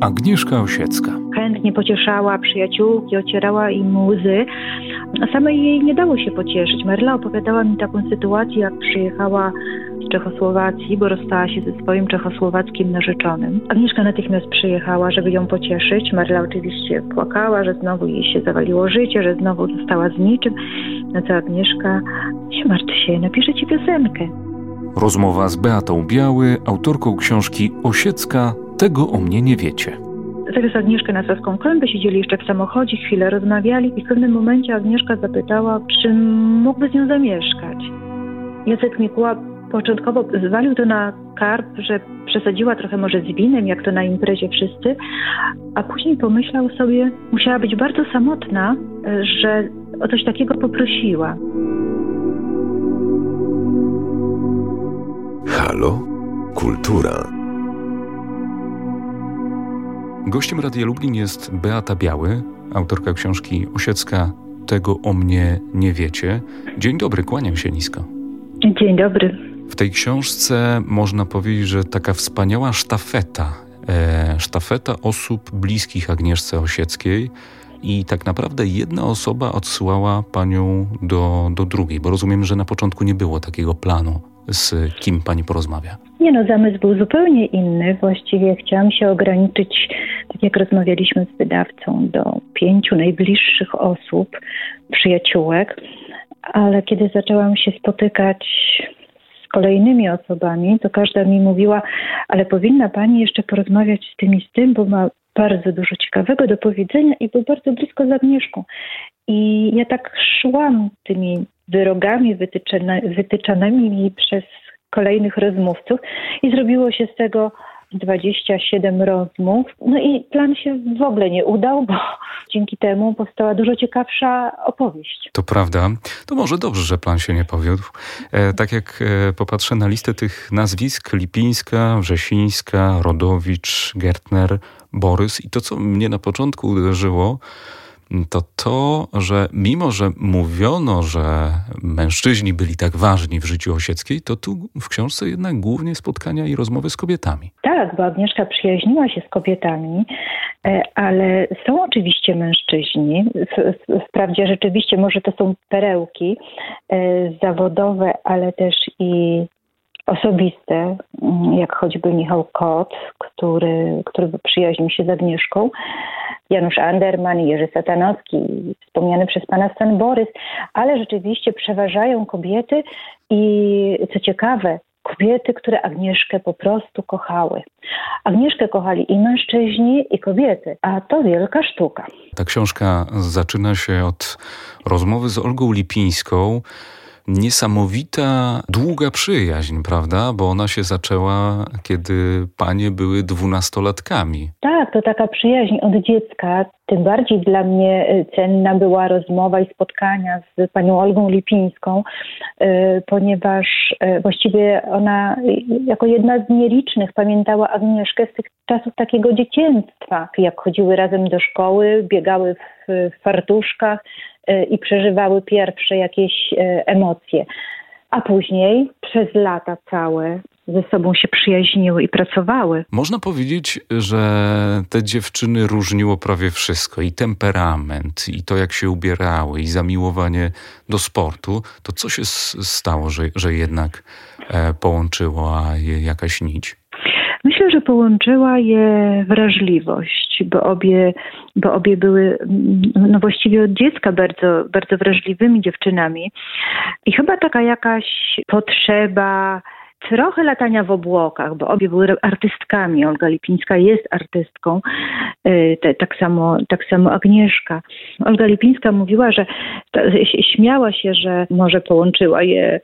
Agnieszka Osiecka. Chętnie pocieszała przyjaciółki, ocierała im łzy, samej jej nie dało się pocieszyć. Merla opowiadała mi taką sytuację, jak przyjechała z Czechosłowacji, bo rozstała się ze swoim czechosłowackim narzeczonym. Agnieszka natychmiast przyjechała, żeby ją pocieszyć. Marla oczywiście płakała, że znowu jej się zawaliło życie, że znowu została z niczym. Na co Agnieszka, nie martw się, napiszę ci piosenkę. Rozmowa z Beatą Biały, autorką książki Osiecka Tego o mnie nie wiecie. Zawiózł Agnieszkę na Saską Kłębę, siedzieli jeszcze w samochodzie, chwilę rozmawiali i w pewnym momencie Agnieszka zapytała, czy mógłby z nią zamieszkać. Jacek Mikuła początkowo zwalił to na karp, że przesadziła trochę może z winem, jak to na imprezie wszyscy, a później pomyślał sobie, musiała być bardzo samotna, że o coś takiego poprosiła. Halo? Kultura. Gościem Radia Lublin jest Beata Biały, autorka książki Osiecka Tego o mnie nie wiecie. Dzień dobry, kłaniam się nisko. Dzień dobry. W tej książce można powiedzieć, że taka wspaniała sztafeta, e, sztafeta osób bliskich Agnieszce Osieckiej i tak naprawdę jedna osoba odsyłała panią do, do drugiej, bo rozumiem, że na początku nie było takiego planu, z kim pani porozmawia. Nie no, zamysł był zupełnie inny. Właściwie chciałam się ograniczyć, tak jak rozmawialiśmy z wydawcą, do pięciu najbliższych osób, przyjaciółek, ale kiedy zaczęłam się spotykać z kolejnymi osobami, to każda mi mówiła, ale powinna pani jeszcze porozmawiać z tym i z tym, bo ma bardzo dużo ciekawego do powiedzenia i był bardzo blisko z Agnieszką. I ja tak szłam tymi wyrogami wytyczanymi mi przez kolejnych rozmówców i zrobiło się z tego 27 rozmów. No i plan się w ogóle nie udał, bo dzięki temu powstała dużo ciekawsza opowieść. To prawda. To może dobrze, że plan się nie powiódł. E, tak jak e, popatrzę na listę tych nazwisk, Lipińska, Wrzesińska, Rodowicz, Gertner, Borys i to, co mnie na początku uderzyło, to to, że mimo, że mówiono, że mężczyźni byli tak ważni w życiu Osieckiej, to tu w książce jednak głównie spotkania i rozmowy z kobietami. Tak, bo Agnieszka przyjaźniła się z kobietami, e, ale są oczywiście mężczyźni. Wprawdzie rzeczywiście może to są perełki e, zawodowe, ale też i osobiste, mm, jak choćby Michał Kot, który, który przyjaźnił się z Agnieszką, Janusz Anderman, Jerzy Satanowski, wspomniany przez pana Stan Borys, ale rzeczywiście przeważają kobiety i co ciekawe, kobiety, które Agnieszkę po prostu kochały. Agnieszkę kochali i mężczyźni, i kobiety, a to wielka sztuka. Ta książka zaczyna się od rozmowy z Olgą Lipińską, niesamowita, długa przyjaźń, prawda? Bo ona się zaczęła, kiedy panie były dwunastolatkami. Tak, to taka przyjaźń od dziecka. Tym bardziej dla mnie y, cenna była rozmowa i spotkania z panią Olgą Lipińską, y, ponieważ y, właściwie ona jako jedna z nielicznych pamiętała Agnieszkę z tych czasów takiego dzieciństwa, jak chodziły razem do szkoły, biegały w fartuszkach, E, i przeżywały pierwsze jakieś e, emocje. A później przez lata całe ze sobą się przyjaźniły i pracowały. Można powiedzieć, że te dziewczyny różniło prawie wszystko i temperament, i to jak się ubierały, i zamiłowanie do sportu. To co się stało, że, że jednak e, połączyła je jakaś nić? Myślę, że połączyła je wrażliwość, bo obie, bo obie były no właściwie od dziecka bardzo, bardzo wrażliwymi dziewczynami. I chyba taka jakaś potrzeba trochę latania w obłokach, bo obie były artystkami. Olga Lipińska jest artystką, y, te, tak, samo, tak samo Agnieszka. Olga Lipińska mówiła, że to, śmiała się, że może połączyła je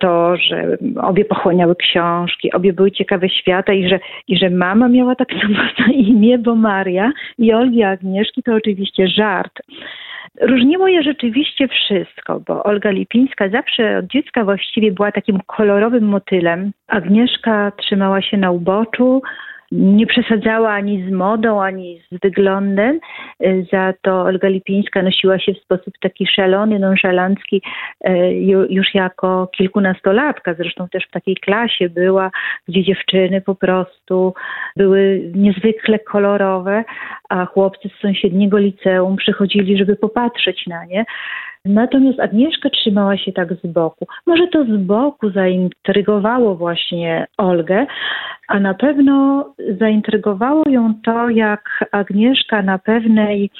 to, że obie pochłaniały książki, obie były ciekawe świata i że, i że mama miała tak samo imię, bo Maria i Olgi Agnieszki to oczywiście żart. Różniło je rzeczywiście wszystko, bo Olga Lipińska zawsze od dziecka właściwie była takim kolorowym motylem. Agnieszka trzymała się na uboczu, nie przesadzała ani z modą, ani z wyglądem. Y, za to Olga Lipińska nosiła się w sposób taki szalony, nonszalancki y, już jako kilkunastolatka. Zresztą też w takiej klasie była, gdzie dziewczyny po prostu były niezwykle kolorowe, a chłopcy z sąsiedniego liceum przychodzili, żeby popatrzeć na nie. Natomiast Agnieszka trzymała się tak z boku. Może to z boku zaintrygowało właśnie Olgę, a na pewno zaintrygowało ją to, jak Agnieszka na pewnej,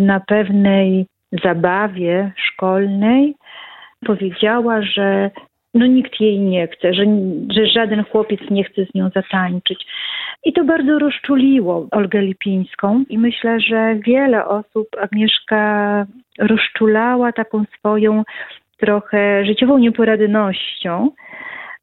na pewnej zabawie szkolnej powiedziała, że no nikt jej nie chce, że, że żaden chłopiec nie chce z nią zatańczyć. I to bardzo rozczuliło Olgę Lipińską i myślę, że wiele osób Agnieszka rozczulała taką swoją trochę życiową nieporadnością,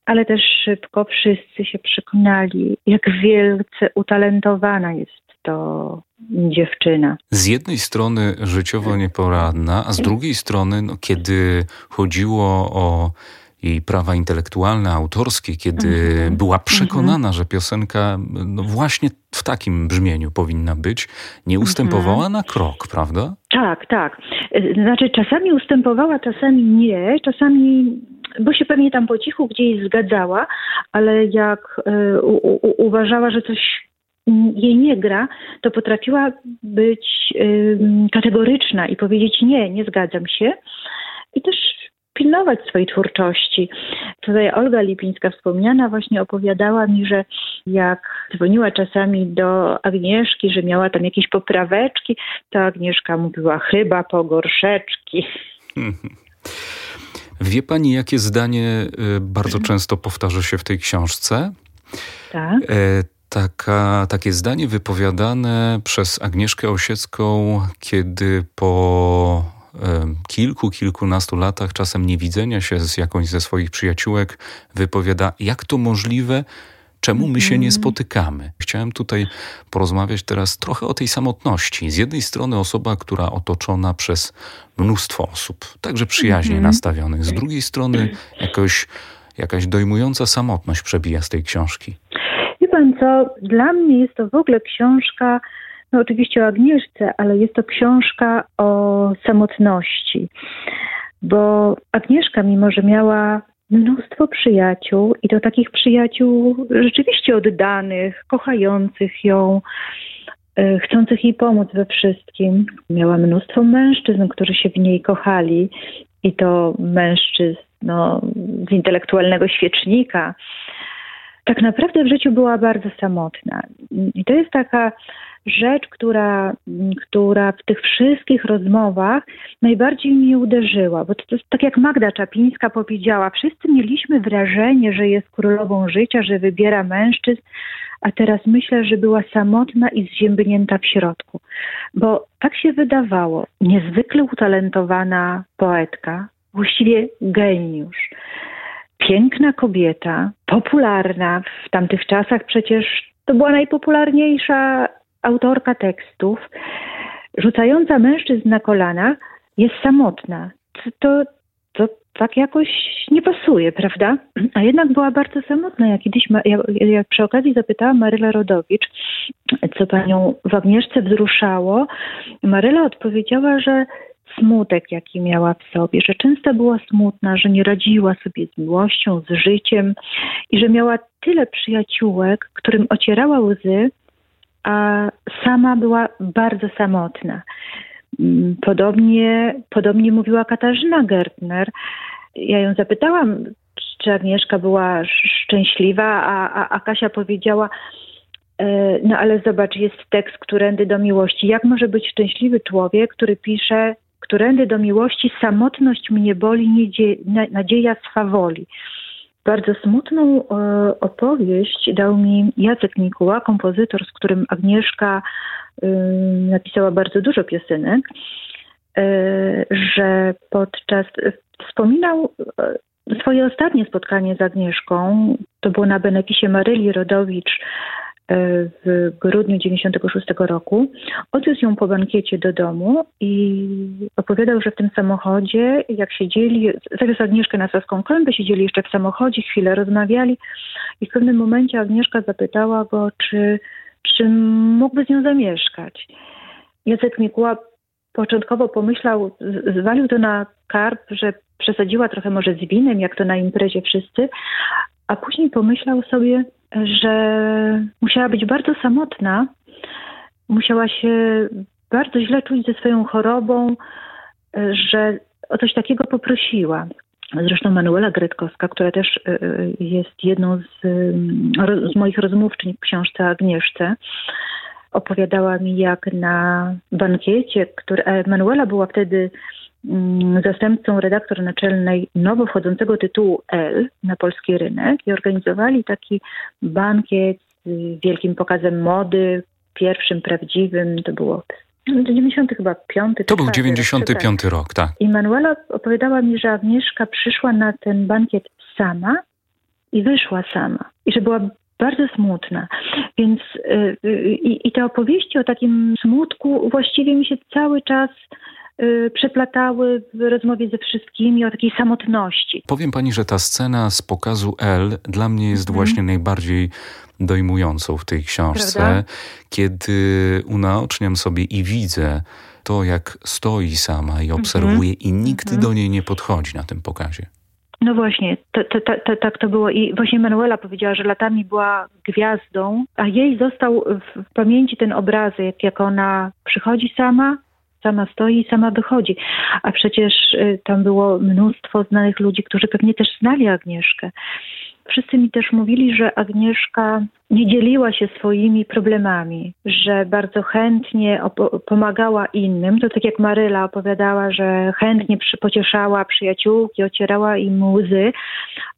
ale też szybko wszyscy się przekonali, jak wielce utalentowana jest to dziewczyna. Z jednej strony życiowo nieporadna, a z drugiej strony, no, kiedy chodziło o jej prawa intelektualne, autorskie, kiedy mm -hmm. była przekonana, mm -hmm. że piosenka no właśnie w takim brzmieniu powinna być, nie ustępowała mm -hmm. na krok, prawda? Tak, tak. Znaczy czasami ustępowała, czasami nie, czasami, bo się pewnie tam po cichu gdzieś zgadzała, ale jak y, u, u, uważała, że coś jej nie gra, to potrafiła być y, kategoryczna i powiedzieć nie, nie zgadzam się. I też pilnować swojej twórczości. Tutaj Olga Lipińska wspomniana właśnie opowiadała mi, że jak dzwoniła czasami do Agnieszki, że miała tam jakieś popraweczki, to Agnieszka mówiła chyba pogorszeczki. Wie pani, jakie zdanie y, bardzo często powtarza się w tej książce? Tak. E, taka, takie zdanie wypowiadane przez Agnieszkę Osiecką, kiedy po kilku, kilkunastu latach, czasem niewidzenia się z jakąś ze swoich przyjaciółek, wypowiada, jak to możliwe, czemu my się nie mhm. spotykamy. Chciałem tutaj porozmawiać teraz trochę o tej samotności. Z jednej strony osoba, która otoczona przez mnóstwo osób, także przyjaźnie mhm. nastawionych, z drugiej strony jakoś, jakaś dojmująca samotność przebija z tej książki. Wie pan co, dla mnie jest to w ogóle książka no oczywiście o Agnieszce, ale jest to książka o samotności. Bo Agnieszka, mimo że miała mnóstwo przyjaciół i to takich przyjaciół rzeczywiście oddanych, kochających ją, e, chcących jej pomóc we wszystkim. Miała mnóstwo mężczyzn, którzy się w niej kochali i to mężczyzn no, z intelektualnego świecznika. Tak naprawdę w życiu była bardzo samotna. I to jest taka rzecz, która, która w tych wszystkich rozmowach najbardziej mnie uderzyła, bo to, to tak jak Magda Czapińska powiedziała, wszyscy mieliśmy wrażenie, że jest królową życia, że wybiera mężczyzn, a teraz myślę, że była samotna i zziębnięta w środku. Bo tak się wydawało, niezwykle utalentowana poetka, właściwie geniusz, piękna kobieta, popularna w tamtych czasach przecież to była najpopularniejsza autorka tekstów, rzucająca mężczyzn na kolana, jest samotna. To, to tak jakoś nie pasuje, prawda? A jednak była bardzo samotna. Jak kiedyś, jak, jak przy okazji zapytałam Marylę Rodowicz, co panią w Agnieszce wzruszało, Maryla odpowiedziała, że smutek, jaki miała w sobie, że często była smutna, że nie radziła sobie z miłością, z życiem i że miała tyle przyjaciółek, którym ocierała łzy, a sama była bardzo samotna. Mm, podobnie, podobnie mówiła Katarzyna Gertner. Ja ją zapytałam, czy Agnieszka była szczęśliwa, a, a, a Kasia powiedziała, e, no ale zobacz, jest tekst Którędy do miłości. Jak może być szczęśliwy człowiek, który pisze Którędy do miłości, samotność mnie boli, nadzieja swawoli. Bardzo smutną e, opowieść dał mi Jacek Mikuła, kompozytor, z którym Agnieszka e, napisała bardzo dużo piosenek, e, że podczas wspominał swoje ostatnie spotkanie z Agnieszką, to było na beneficie Maryli Rodowicz w grudniu 96 roku. Odwiózł ją po bankiecie do domu i opowiadał, że w tym samochodzie, jak siedzieli, zawiózł Agnieszkę na Saską Kłębę, siedzieli jeszcze w samochodzie, chwilę rozmawiali i w pewnym momencie Agnieszka zapytała go, czy, czy mógłby z nią zamieszkać. Jacek Mikuła początkowo pomyślał, zwalił to na karp, że przesadziła trochę może z winem, jak to na imprezie wszyscy, a później pomyślał sobie, że musiała być bardzo samotna, musiała się bardzo źle czuć ze swoją chorobą, że o coś takiego poprosiła. Zresztą Manuela Gretkowska, która też y, y, jest jedną z, z moich rozmówczyń w książce Agnieszce, opowiadała mi, jak na bankiecie, który Manuela była wtedy zastępcą redaktor naczelnej nowo wchodzącego tytułu L na polski rynek i organizowali taki bankiet z wielkim pokazem mody, pierwszym prawdziwym, to było 90 chyba piąty. To był 95 rok, rok, tak. I Manuela opowiadała mi, że Agnieszka przyszła na ten bankiet sama i wyszła sama. I że była bardzo smutna. Więc yy, i te opowieści o takim smutku właściwie mi się cały czas y, przeplatały w rozmowie ze wszystkimi o takiej samotności. Powiem pani, że ta scena z pokazu L dla mnie jest mm. właśnie najbardziej dojmującą w tej książce, Prawda? kiedy unaoczniam sobie i widzę to, jak stoi sama i obserwuje mm -hmm. i nikt mm -hmm. do niej nie podchodzi na tym pokazie. No właśnie, to, to, to, tak to było. I właśnie Manuela powiedziała, że latami była gwiazdą, a jej został w pamięci ten obrazek, jak ona przychodzi sama, sama stoi i sama wychodzi. A przecież y, tam było mnóstwo znanych ludzi, którzy pewnie też znali Agnieszkę. Wszyscy mi też mówili, że Agnieszka nie dzieliła się swoimi problemami, że bardzo chętnie pomagała innym. To tak jak Maryla opowiadała, że chętnie pocieszała przyjaciółki, ocierała im łzy,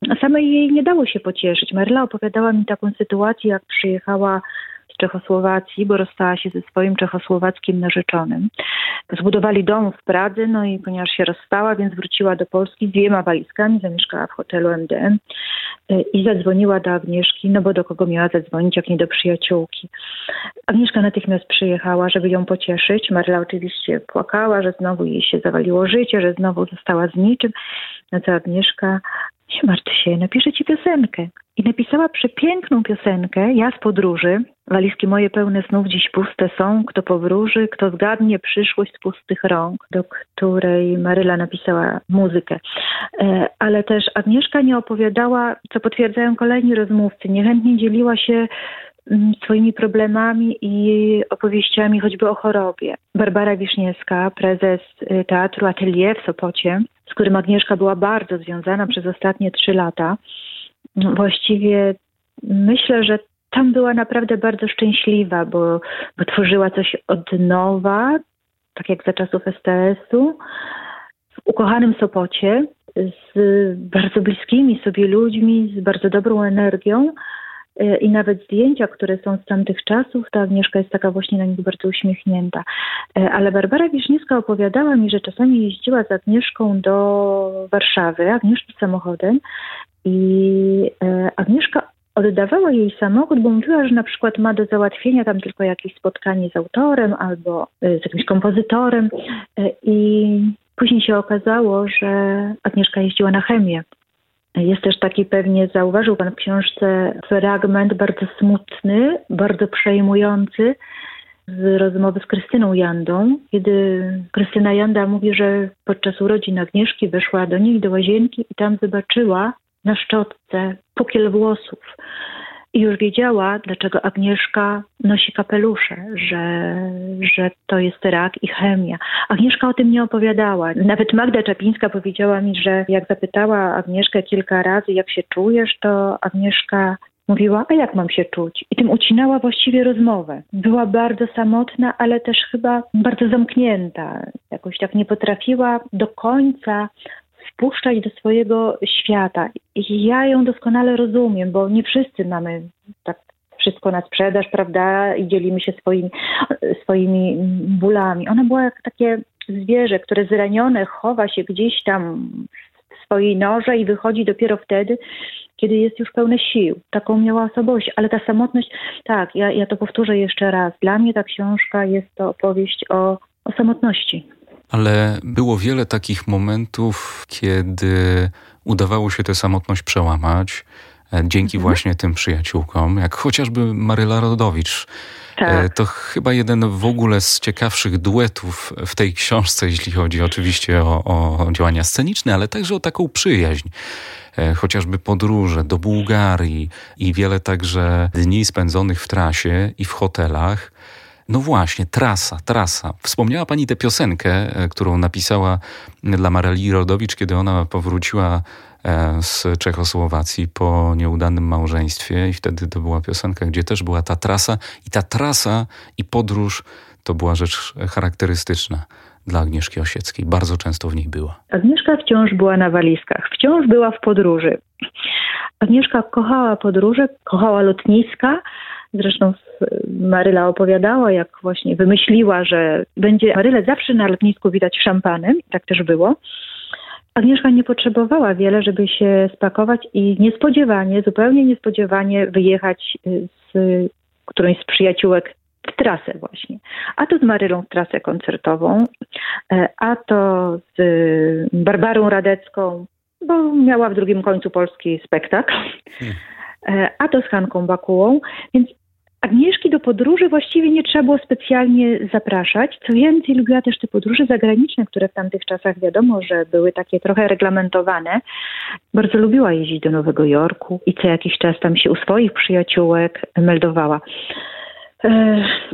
a samej jej nie dało się pocieszyć. Maryla opowiadała mi taką sytuację, jak przyjechała Czechosłowacji, bo rozstała się ze swoim czechosłowackim narzeczonym. Zbudowali dom w Pradze, no i ponieważ się rozstała, więc wróciła do Polski z dwiema walizkami, zamieszkała w hotelu MDM i zadzwoniła do Agnieszki, no bo do kogo miała zadzwonić, jak nie do przyjaciółki. Agnieszka natychmiast przyjechała, żeby ją pocieszyć. Marla oczywiście płakała, że znowu jej się zawaliło życie, że znowu została z niczym. No co Agnieszka nie martw się, napiszę ci piosenkę. I napisała przepiękną piosenkę, ja z podróży. Walizki moje pełne snów dziś puste są. Kto powróży, kto zgadnie przyszłość z pustych rąk, do której Maryla napisała muzykę. E, ale też Agnieszka nie opowiadała, co potwierdzają kolejni rozmówcy, niechętnie dzieliła się mm, swoimi problemami i opowieściami choćby o chorobie. Barbara Wiszniewska, prezes y, Teatru Atelier w Sopocie, z którym Agnieszka była bardzo związana przez ostatnie trzy lata, właściwie myślę, że tam była naprawdę bardzo szczęśliwa, bo, bo tworzyła coś od nowa, tak jak za czasów STS-u, w ukochanym Sopocie, z bardzo bliskimi sobie ludźmi, z bardzo dobrą energią. E, I nawet zdjęcia, które są z tamtych czasów, ta Agnieszka jest taka właśnie na nich bardzo uśmiechnięta. E, ale Barbara Wiszniewska opowiadała mi, że czasami jeździła z Agnieszką do Warszawy, Agnieszka samochodem i e, Agnieszka oddawała jej samochód, bo mówiła, że na przykład ma do załatwienia tam tylko jakieś spotkanie z autorem albo e, z jakimś kompozytorem. E, I później się okazało, że Agnieszka jeździła na chemię. Jest też taki pewnie, zauważył pan w książce, fragment bardzo smutny, bardzo przejmujący z rozmowy z Krystyną Jandą, kiedy Krystyna Janda mówi, że podczas urodzin Agnieszki weszła do niej do łazienki i tam zobaczyła na szczotce pukiel włosów. I już wiedziała, dlaczego Agnieszka nosi kapelusze, że, że to jest rak i chemia. Agnieszka o tym nie opowiadała. Nawet Magda Czapińska powiedziała mi, że jak zapytała Agnieszkę kilka razy, jak się czujesz, to Agnieszka mówiła, a jak mam się czuć? I tym ucinała właściwie rozmowę. Była bardzo samotna, ale też chyba bardzo zamknięta. Jakoś tak nie potrafiła do końca wpuszczać do swojego świata. I ja ją doskonale rozumiem, bo nie wszyscy mamy tak wszystko na sprzedaż, prawda, i dzielimy się swoimi, swoimi bólami. Ona była jak takie zwierzę, które zranione chowa się gdzieś tam swojej noże i wychodzi dopiero wtedy, kiedy jest już pełne sił. Taką miała osobowość, ale ta samotność, tak, ja, ja to powtórzę jeszcze raz. Dla mnie ta książka jest to opowieść o, o samotności. Ale było wiele takich momentów, kiedy udawało się tę samotność przełamać e, dzięki mhm. właśnie tym przyjaciółkom, jak chociażby Maryla Rodowicz. E, tak. To chyba jeden w ogóle z ciekawszych duetów w tej książce, jeśli chodzi oczywiście o, o działania sceniczne, ale także o taką przyjaźń. E, chociażby podróże do Bułgarii i wiele także dni spędzonych w trasie i w hotelach. No właśnie, trasa, trasa. Wspomniała Pani tę piosenkę, e, którą napisała dla Mareli Rodowicz, kiedy ona powróciła e, z Czechosłowacji po nieudanym małżeństwie i wtedy to była piosenka, gdzie też była ta trasa i ta trasa i podróż to była rzecz charakterystyczna dla Agnieszki Osieckiej. Bardzo często w niej była. Agnieszka wciąż była na walizkach, wciąż była w podróży. Agnieszka kochała podróże, kochała lotniska. Zresztą Maryla opowiadała, jak właśnie wymyśliła, że będzie Marylę zawsze na lotnisku widać szampanem. I tak też było. Agnieszka nie potrzebowała wiele, żeby się spakować i niespodziewanie, zupełnie niespodziewanie wyjechać z którąś z przyjaciółek w trasę właśnie. A to z Marylą w trasę koncertową, e, a to z Barbarą Radecką, bo miała w drugim końcu polski spektakl, hmm. e, a to z Hanką Bakułą. Więc Agnieszki do podróży właściwie nie trzeba było specjalnie zapraszać. Co więcej, lubiła też te podróże zagraniczne, które w tamtych czasach wiadomo, że były takie trochę reglamentowane. Bardzo lubiła jeździć do Nowego Jorku i co jakiś czas tam się u swoich przyjaciółek meldowała.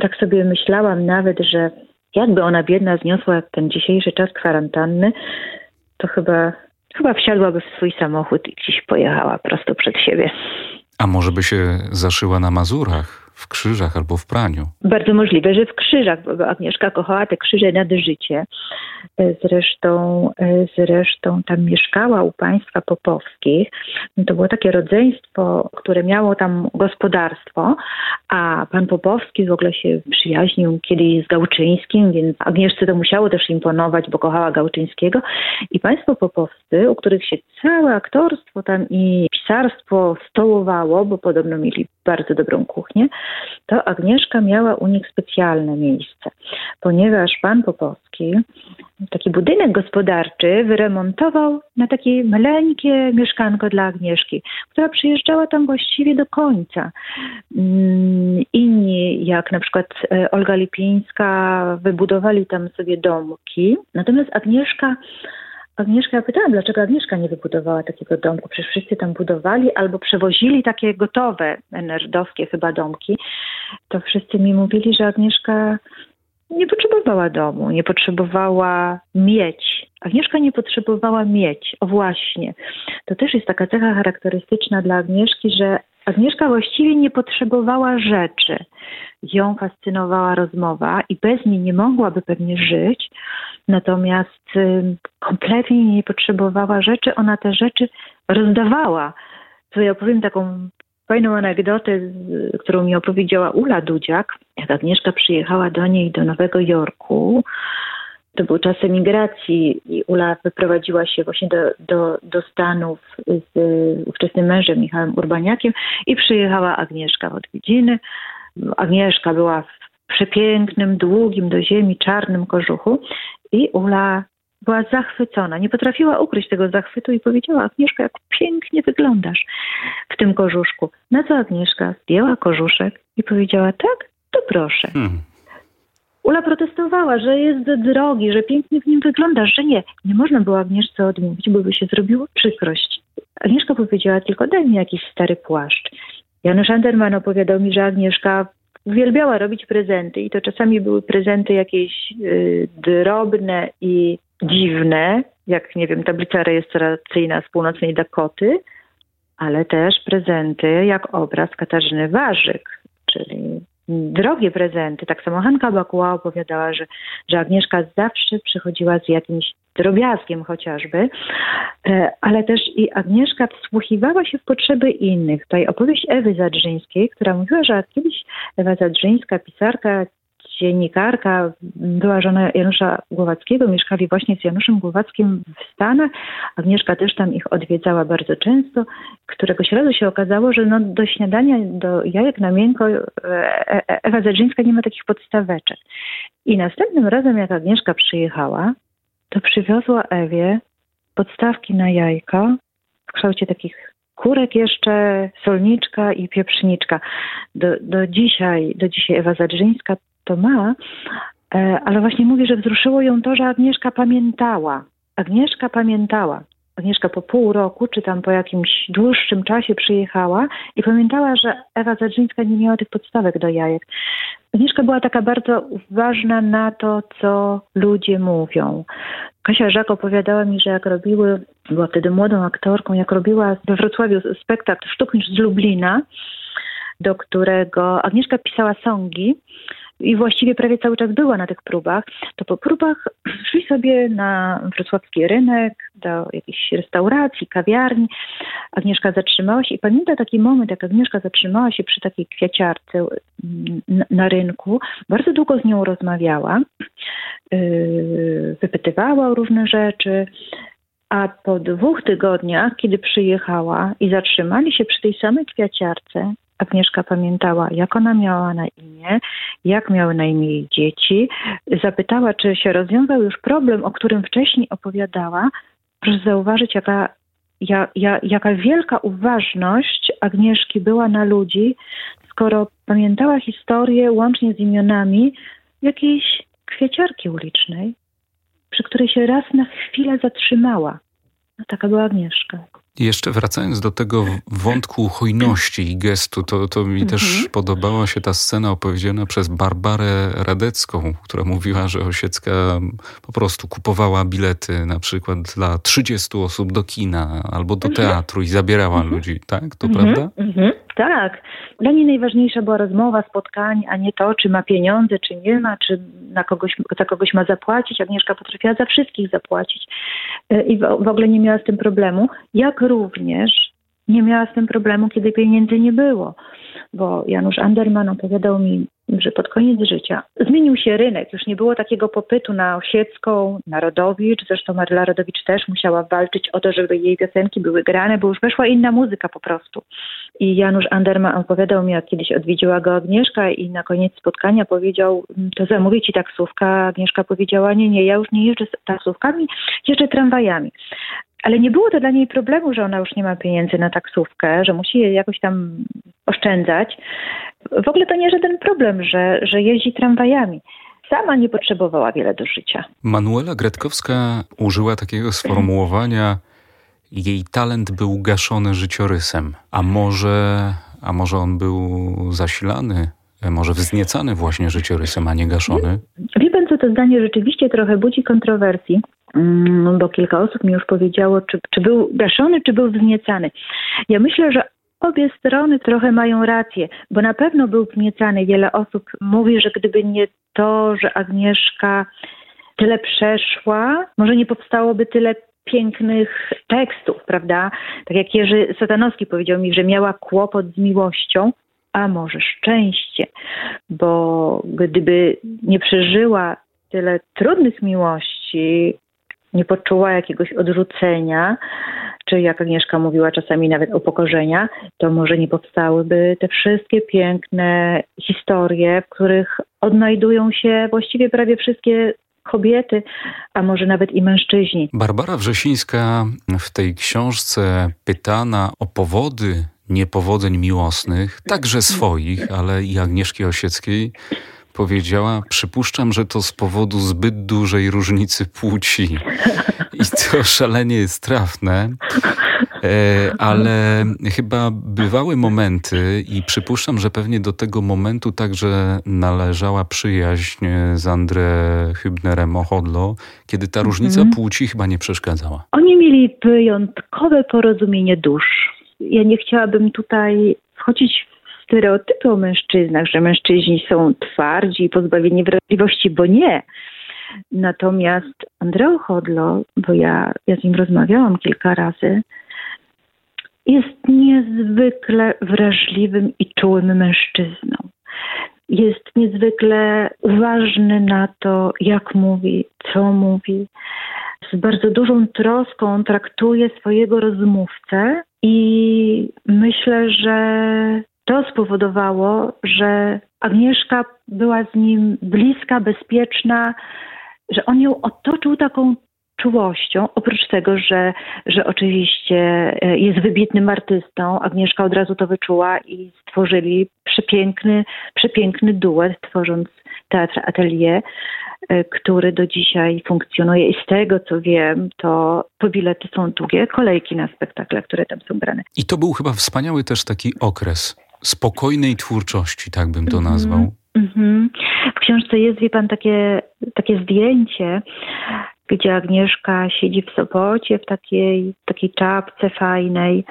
Tak sobie myślałam nawet, że jakby ona biedna zniosła ten dzisiejszy czas kwarantanny, to chyba, chyba wsiadłaby w swój samochód i gdzieś pojechała prosto przed siebie. A może by się zaszyła na Mazurach? W krzyżach albo w praniu. Bardzo możliwe, że w krzyżach, bo Agnieszka kochała te krzyże nad życie. E, zresztą, e, zresztą tam mieszkała u państwa popowskich. To było takie rodzeństwo, które miało tam gospodarstwo, a pan Popowski w ogóle się przyjaźnił kiedyś z Gałczyńskim, więc Agnieszce to musiało też imponować, bo kochała Gałczyńskiego. I państwo popowscy, u których się całe aktorstwo tam i pisarstwo stołowało, bo podobno mieli bardzo dobrą kuchnię, to Agnieszka miała u nich specjalne miejsce, ponieważ pan Popowski taki budynek gospodarczy wyremontował na takie maleńkie mieszkanko dla Agnieszki, która przyjeżdżała tam właściwie do końca. Mm, inni, jak na przykład e, Olga Lipińska, wybudowali tam sobie domki, natomiast Agnieszka Agnieszka, ja pytałam, dlaczego Agnieszka nie wybudowała takiego domku? Przecież wszyscy tam budowali albo przewozili takie gotowe, nerdowskie chyba domki. To wszyscy mi mówili, że Agnieszka nie potrzebowała domu, nie potrzebowała mieć. Agnieszka nie potrzebowała mieć. O właśnie. To też jest taka cecha charakterystyczna dla Agnieszki, że Agnieszka właściwie nie potrzebowała rzeczy. Ją fascynowała rozmowa i bez niej nie mogłaby pewnie żyć, natomiast y, kompletnie nie potrzebowała rzeczy, ona te rzeczy rozdawała. To ja opowiem taką fajną anegdotę, którą mi opowiedziała Ula Dudziak, jak Agnieszka przyjechała do niej do Nowego Jorku. To był czas emigracji i Ula wyprowadziła się właśnie do, do, do Stanów z ówczesnym mężem Michałem Urbaniakiem i przyjechała Agnieszka w odwiedziny. Agnieszka była w przepięknym, długim do ziemi czarnym kożuchu i Ula była zachwycona. Nie potrafiła ukryć tego zachwytu i powiedziała: Agnieszka, jak pięknie wyglądasz w tym kożuszku. Na co Agnieszka zdjęła kożuszek i powiedziała: Tak, to proszę. Hmm. Ula protestowała, że jest drogi, że pięknie w nim wyglądasz, że nie. Nie można było Agnieszce odmówić, bo by się zrobiło przykrość. Agnieszka powiedziała tylko: Daj mi jakiś stary płaszcz. Janusz Anderman opowiadał mi, że Agnieszka uwielbiała robić prezenty i to czasami były prezenty jakieś y, drobne i dziwne, jak nie wiem, tablica rejestracyjna z północnej Dakoty, ale też prezenty jak obraz Katarzyny Warzyk, czyli drogie prezenty. Tak samo Hanka Bakuła opowiadała, że, że Agnieszka zawsze przychodziła z jakimś drobiazgiem chociażby, e, ale też i Agnieszka wsłuchiwała się w potrzeby innych. Tutaj opowieść Ewy Zadrzyńskiej, która mówiła, że kiedyś Ewa Zadrzyńska, pisarka, dziennikarka, była żona Janusza Głowackiego, mieszkali właśnie z Januszem Głowackim w Stanach. Agnieszka też tam ich odwiedzała bardzo często. Któregoś razu się okazało, że no do śniadania, do jajek na miękko e, e, Ewa Zedrzyńska nie ma takich podstaweczek. I następnym razem, jak Agnieszka przyjechała, to przywiozła Ewie podstawki na jajka w kształcie takich kurek jeszcze, solniczka i pieprzniczka. Do, do dzisiaj, do dzisiaj Ewa Zadrzyńska to ma, e, ale właśnie mówi, że wzruszyło ją to, że Agnieszka pamiętała. Agnieszka pamiętała. Agnieszka po pół roku, czy tam po jakimś dłuższym czasie przyjechała i pamiętała, że Ewa Zadrzyńska nie miała tych podstawek do jajek. Agnieszka była taka bardzo uważna na to, co ludzie mówią. Kasia Żak opowiadała mi, że jak robiły, była wtedy młodą aktorką, jak robiła we Wrocławiu spektakl Sztuknicz z Lublina, do którego Agnieszka pisała songi, i właściwie prawie cały czas była na tych próbach, to po próbach szli sobie na wrocławski rynek, do jakiejś restauracji, kawiarni. Agnieszka zatrzymała się i pamięta taki moment, jak Agnieszka zatrzymała się przy takiej kwiaciarce mm, na rynku, bardzo długo z nią rozmawiała, yy, wypytywała o różne rzeczy, a po dwóch tygodniach, kiedy przyjechała i zatrzymali się przy tej samej kwiaciarce, Agnieszka pamiętała, jak ona miała na imię, jak miały na imię jej dzieci. Zapytała, czy się rozwiązał już problem, o którym wcześniej opowiadała. Proszę zauważyć, jaka, ja, ja, jaka wielka uważność Agnieszki była na ludzi, skoro pamiętała historię łącznie z imionami jakiejś kwieciarki ulicznej, przy której się raz na chwilę zatrzymała. No, taka była Agnieszka. Jeszcze wracając do tego wątku hojności i gestu, to, to mi też mhm. podobała się ta scena opowiedziana przez Barbarę Radecką, która mówiła, że Osiecka po prostu kupowała bilety na przykład dla 30 osób do kina albo do mhm. teatru i zabierała mhm. ludzi, tak? To prawda? Tak. Dla niej najważniejsza była rozmowa, spotkanie, a nie to, czy ma pieniądze, czy nie ma, czy na kogoś, za kogoś ma zapłacić. Agnieszka potrafiła za wszystkich zapłacić e, i w, w ogóle nie miała z tym problemu. Jak również nie miała z tym problemu, kiedy pieniędzy nie było, bo Janusz Anderman opowiadał mi że pod koniec życia zmienił się rynek. Już nie było takiego popytu na Osiecką, Narodowicz. Zresztą Maryla Rodowicz też musiała walczyć o to, żeby jej piosenki były grane, bo już weszła inna muzyka po prostu. I Janusz Anderman opowiadał mi, jak kiedyś odwiedziła go Agnieszka i na koniec spotkania powiedział, to zamówię ci taksówkę. Agnieszka powiedziała, nie, nie, ja już nie jeżdżę taksówkami, jeżdżę tramwajami. Ale nie było to dla niej problemu, że ona już nie ma pieniędzy na taksówkę, że musi je jakoś tam oszczędzać. W ogóle to nie żaden problem, że, że jeździ tramwajami. Sama nie potrzebowała wiele do życia. Manuela Gretkowska użyła takiego sformułowania: jej talent był gaszony życiorysem. A może, a może on był zasilany, może wzniecany właśnie życiorysem, a nie gaszony? Wie pan co, to zdanie rzeczywiście trochę budzi kontrowersji. Mm, bo kilka osób mi już powiedziało, czy, czy był gaszony, czy był wzniecany. Ja myślę, że obie strony trochę mają rację, bo na pewno był wzniecany. Wiele osób mówi, że gdyby nie to, że Agnieszka tyle przeszła, może nie powstałoby tyle pięknych tekstów, prawda? Tak jak Jerzy Satanowski powiedział mi, że miała kłopot z miłością, a może szczęście, bo gdyby nie przeżyła tyle trudnych miłości, nie poczuła jakiegoś odrzucenia, czy jak Agnieszka mówiła czasami nawet upokorzenia, to może nie powstałyby te wszystkie piękne historie, w których odnajdują się właściwie prawie wszystkie kobiety, a może nawet i mężczyźni. Barbara Wrzesińska w tej książce pytana o powody niepowodzeń miłosnych, także swoich, ale i Agnieszki Osieckiej, powiedziała: Przypuszczam, że to z powodu zbyt dużej różnicy płci. I to szalenie jest trafne. E, ale chyba bywały momenty i przypuszczam, że pewnie do tego momentu także należała przyjaźń z André Hübnerem Ochodlo, kiedy ta różnica mm. płci chyba nie przeszkadzała. Oni mieli wyjątkowe porozumienie dusz. Ja nie chciałabym tutaj wchodzić stereotypy o mężczyznach, że mężczyźni są twardzi i pozbawieni wrażliwości, bo nie. Natomiast Andreo Chodlo, bo ja, ja z nim rozmawiałam kilka razy, jest niezwykle wrażliwym i czułym mężczyzną. jest niezwykle uważny na to, jak mówi, co mówi. Z bardzo dużą troską traktuje swojego rozmówcę i myślę, że to spowodowało, że Agnieszka była z nim bliska, bezpieczna, że on ją otoczył taką czułością, oprócz tego, że, że oczywiście e, jest wybitnym artystą, Agnieszka od razu to wyczuła i stworzyli przepiękny, przepiękny duet, tworząc teatr Atelier, e, który do dzisiaj funkcjonuje. I z tego co wiem, to po bilety są długie. Kolejki na spektakle, które tam są brane. I to był chyba wspaniały też taki okres spokojnej twórczości, tak bym to mhm. nazwał. Mm-hmm. W książce jest, wie pan, takie, takie zdjęcie, gdzie Agnieszka siedzi w Sopocie w takiej, takiej czapce fajnej,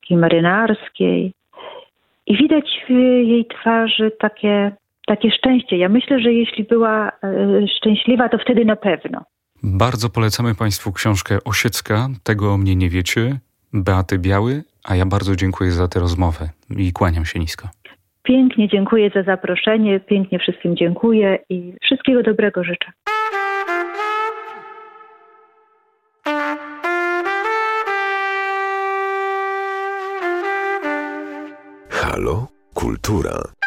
takiej marynarskiej. I widać w jej twarzy takie, takie szczęście. Ja myślę, że jeśli była e, szczęśliwa, to wtedy na pewno. Bardzo polecamy Państwu książkę Osiecka, tego o mnie nie wiecie, Beaty Biały, a ja bardzo dziękuję za tę rozmowę i kłaniam się nisko. Pięknie dziękuję za zaproszenie, pięknie wszystkim dziękuję i wszystkiego dobrego życzę. Halo? Kultura.